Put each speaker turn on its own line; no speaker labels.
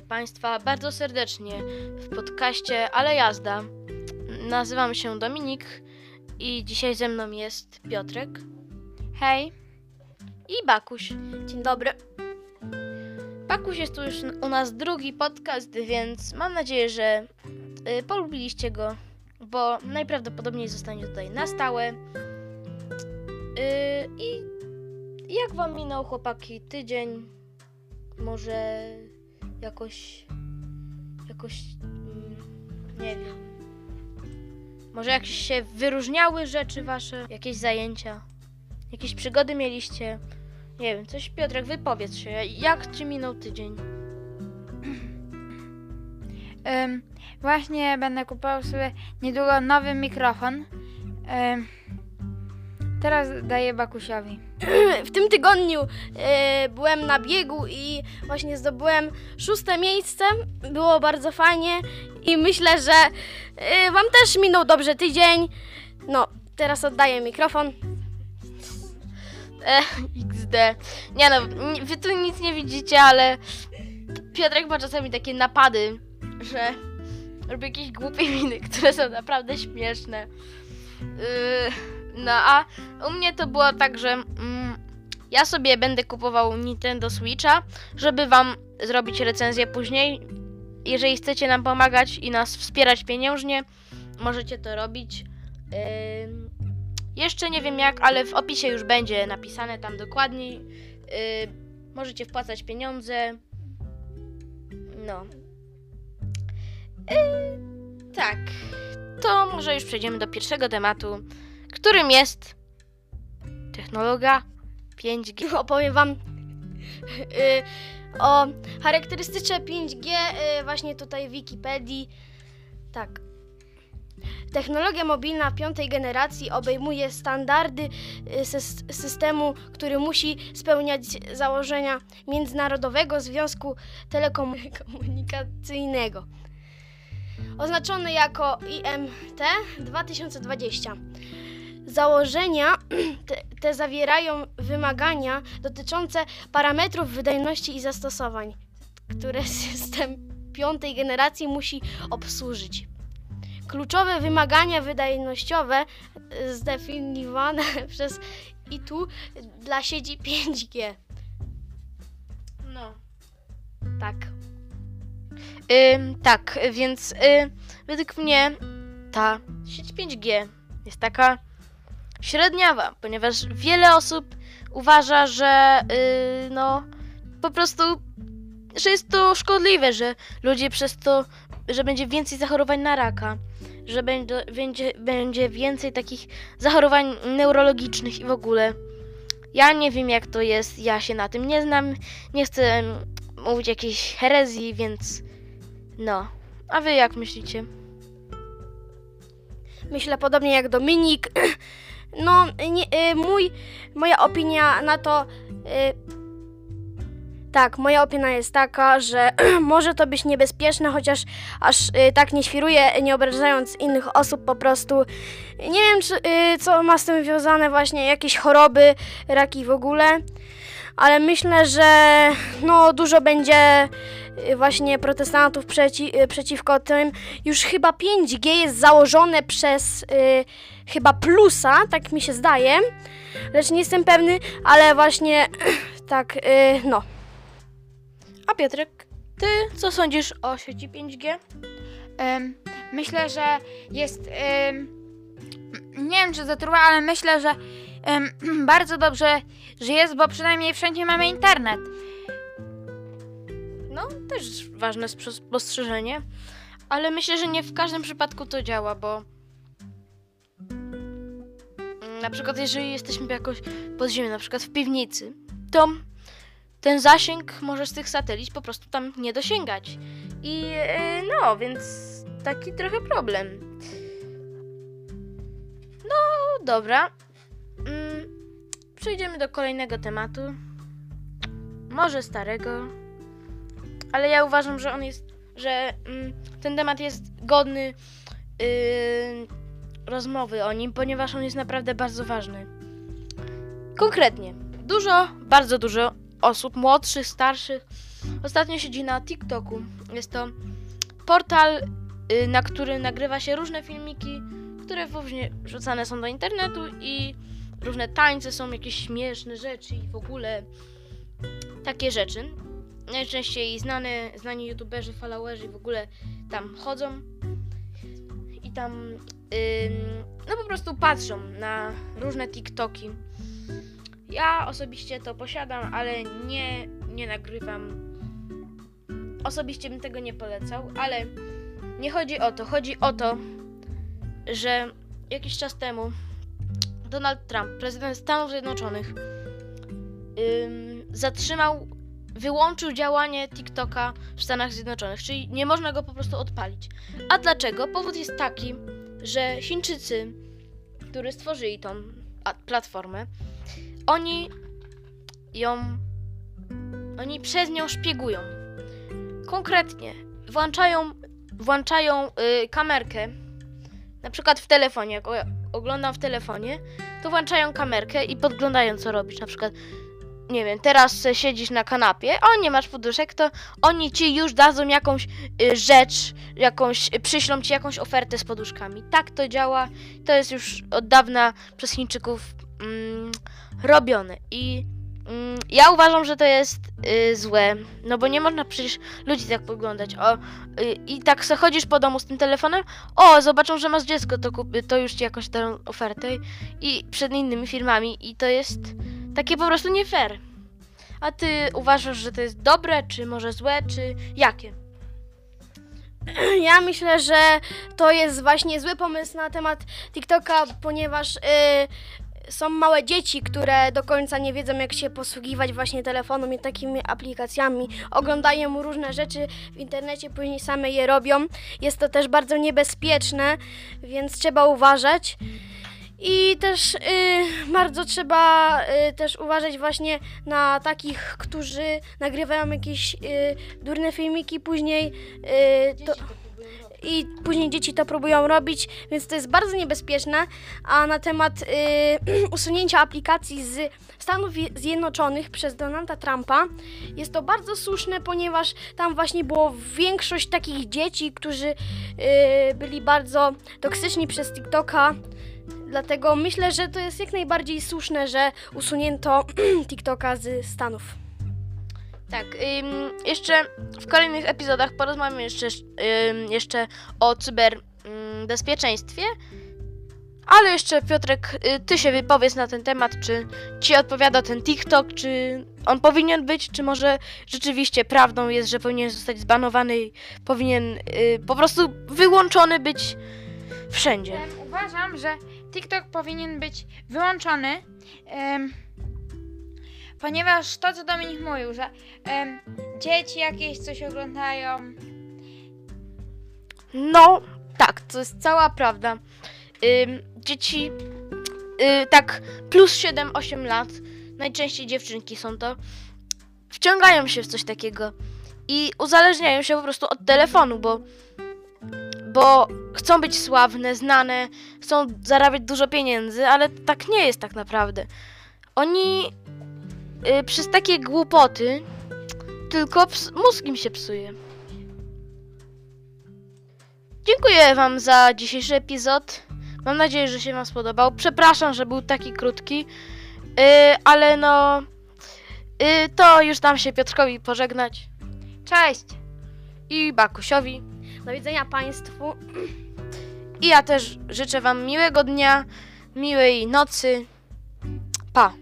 Witamy Państwa bardzo serdecznie w podcaście Ale Jazda. Nazywam się Dominik i dzisiaj ze mną jest Piotrek
Hej,
i Bakuś.
dzień dobry.
Bakuś jest tu już u nas drugi podcast, więc mam nadzieję, że y, polubiliście go, bo najprawdopodobniej zostanie tutaj na stałe. Y, I jak wam minął chłopaki tydzień? Może jakoś jakoś mm, nie wiem. Może jakieś się wyróżniały rzeczy wasze, jakieś zajęcia, jakieś przygody mieliście? Nie wiem, coś Piotrek, wypowiedz się. Jak ci minął tydzień?
Ym, właśnie będę kupował sobie niedługo nowy mikrofon. Ym, teraz daję Bakusiowi.
w tym tygodniu e, byłem na biegu i właśnie zdobyłem szóste miejsce. Było bardzo fajnie i myślę, że e, Wam też minął dobrze tydzień. No, teraz oddaję mikrofon.
E, XD. Nie no, wy tu nic nie widzicie, ale Piotrek ma czasami takie napady, że robi jakieś głupie miny, które są naprawdę śmieszne. Yy, no a u mnie to było tak, że mm, ja sobie będę kupował Nintendo Switcha, żeby wam zrobić recenzję później. Jeżeli chcecie nam pomagać i nas wspierać pieniężnie, możecie to robić. Ym, jeszcze nie wiem jak, ale w opisie już będzie napisane tam dokładniej. Yy, możecie wpłacać pieniądze. No. Yy, tak. To może już przejdziemy do pierwszego tematu, którym jest technologia 5G.
Opowiem Wam e, o charakterystyce 5G e, właśnie tutaj w Wikipedii. Tak. Technologia mobilna piątej generacji obejmuje standardy sys- systemu, który musi spełniać założenia Międzynarodowego Związku Telekomunikacyjnego. Oznaczone jako IMT 2020. Założenia te, te zawierają wymagania dotyczące parametrów wydajności i zastosowań, które system piątej generacji musi obsłużyć. Kluczowe wymagania wydajnościowe e, zdefiniowane przez ITU dla sieci 5G.
No. Tak. Ym, tak, więc y, według mnie ta sieć 5G jest taka średniawa, ponieważ wiele osób uważa, że y, no po prostu, że jest to szkodliwe, że ludzie przez to, że będzie więcej zachorowań na raka, że będzie, będzie, będzie więcej takich zachorowań neurologicznych i w ogóle. Ja nie wiem jak to jest, ja się na tym nie znam, nie chcę mówić jakiejś herezji, więc no. A wy jak myślicie?
Myślę podobnie jak Dominik. No, nie, y, mój, moja opinia na to. Y, tak, moja opinia jest taka, że może to być niebezpieczne, chociaż aż y, tak nie świruję, nie obrażając innych osób po prostu. Nie wiem, czy, y, co ma z tym związane, właśnie jakieś choroby, raki w ogóle, ale myślę, że no, dużo będzie y, właśnie protestantów przeci, y, przeciwko tym. Już chyba 5G jest założone przez y, chyba plusa, tak mi się zdaje, lecz nie jestem pewny, ale właśnie tak, y, no.
A Piotrek, ty co sądzisz o sieci 5G?
Ym, myślę, że jest. Ym, nie wiem, czy za ale myślę, że ym, bardzo dobrze, że jest, bo przynajmniej wszędzie mamy internet.
No, też ważne spostrzeżenie, ale myślę, że nie w każdym przypadku to działa, bo na przykład jeżeli jesteśmy jakoś pod ziemią, na przykład w piwnicy, to ten zasięg może z tych satelit po prostu tam nie dosięgać. I yy, no, więc taki trochę problem. No, dobra. Przejdziemy do kolejnego tematu. Może starego ale ja uważam, że on jest, że mm, ten temat jest godny yy, rozmowy o nim, ponieważ on jest naprawdę bardzo ważny. Konkretnie, dużo, bardzo dużo osób, młodszych, starszych, ostatnio siedzi na TikToku. Jest to portal, y, na który nagrywa się różne filmiki, które później wrzucane są do internetu i różne tańce są, jakieś śmieszne rzeczy i w ogóle takie rzeczy. Najczęściej znane, znani youtuberzy, followerzy w ogóle tam chodzą i tam ym, no po prostu patrzą na różne TikToki. Ja osobiście to posiadam, ale nie, nie nagrywam. Osobiście bym tego nie polecał, ale nie chodzi o to. Chodzi o to, że jakiś czas temu Donald Trump, prezydent Stanów Zjednoczonych, ym, zatrzymał, wyłączył działanie TikToka w Stanach Zjednoczonych, czyli nie można go po prostu odpalić. A dlaczego? Powód jest taki, że Chińczycy, którzy stworzyli tą platformę, oni ją. Oni przez nią szpiegują. Konkretnie włączają, włączają y, kamerkę. Na przykład w telefonie, jak oglądam w telefonie, to włączają kamerkę i podglądają, co robisz. Na przykład, nie wiem, teraz se siedzisz na kanapie, o nie masz poduszek, to oni ci już dadzą jakąś y, rzecz, jakąś, y, przyślą ci jakąś ofertę z poduszkami. Tak to działa. To jest już od dawna przez Chińczyków mm, robione. I mm, ja uważam, że to jest y, złe, no bo nie można przecież ludzi tak poglądać. O, y, I tak se chodzisz po domu z tym telefonem, o, zobaczą, że masz dziecko, to, kup, to już ci jakoś dają ofertę i przed innymi firmami i to jest takie po prostu nie fair. A ty uważasz, że to jest dobre, czy może złe, czy jakie?
Ja myślę, że to jest właśnie zły pomysł na temat TikToka, ponieważ y, są małe dzieci, które do końca nie wiedzą, jak się posługiwać właśnie telefonem i takimi aplikacjami. Oglądają różne rzeczy w internecie, później same je robią. Jest to też bardzo niebezpieczne, więc trzeba uważać. I też y, bardzo trzeba y, też uważać właśnie na takich, którzy nagrywają jakieś y, durne filmiki, później y, to, i później dzieci to próbują robić, więc to jest bardzo niebezpieczne. A na temat y, usunięcia aplikacji z Stanów Je- Zjednoczonych przez Donalda Trumpa jest to bardzo słuszne, ponieważ tam właśnie było większość takich dzieci, którzy y, byli bardzo toksyczni przez TikToka. Dlatego myślę, że to jest jak najbardziej słuszne, że usunięto TikToka z Stanów.
Tak, ym, jeszcze w kolejnych epizodach porozmawiamy jeszcze, ym, jeszcze o cyberbezpieczeństwie. Ale jeszcze Piotrek, y, ty się wypowiedz na ten temat, czy ci odpowiada ten TikTok, czy on powinien być, czy może rzeczywiście prawdą jest, że powinien zostać zbanowany i powinien y, po prostu wyłączony być wszędzie.
Uważam, że TikTok powinien być wyłączony, em, ponieważ to, co Dominik mówił, że dzieci jakieś coś oglądają.
No, tak, to jest cała prawda. Dzieci, y, tak, plus 7-8 lat, najczęściej dziewczynki są to, wciągają się w coś takiego i uzależniają się po prostu od telefonu, bo, bo chcą być sławne, znane, chcą zarabiać dużo pieniędzy, ale tak nie jest tak naprawdę. Oni y, przez takie głupoty tylko mózg im się psuje. Dziękuję Wam za dzisiejszy epizod. Mam nadzieję, że się Wam spodobał. Przepraszam, że był taki krótki, yy, ale no. Yy, to już dam się Piotrkowi pożegnać.
Cześć!
I Bakusiowi.
Do widzenia Państwu.
I ja też życzę Wam miłego dnia, miłej nocy. Pa.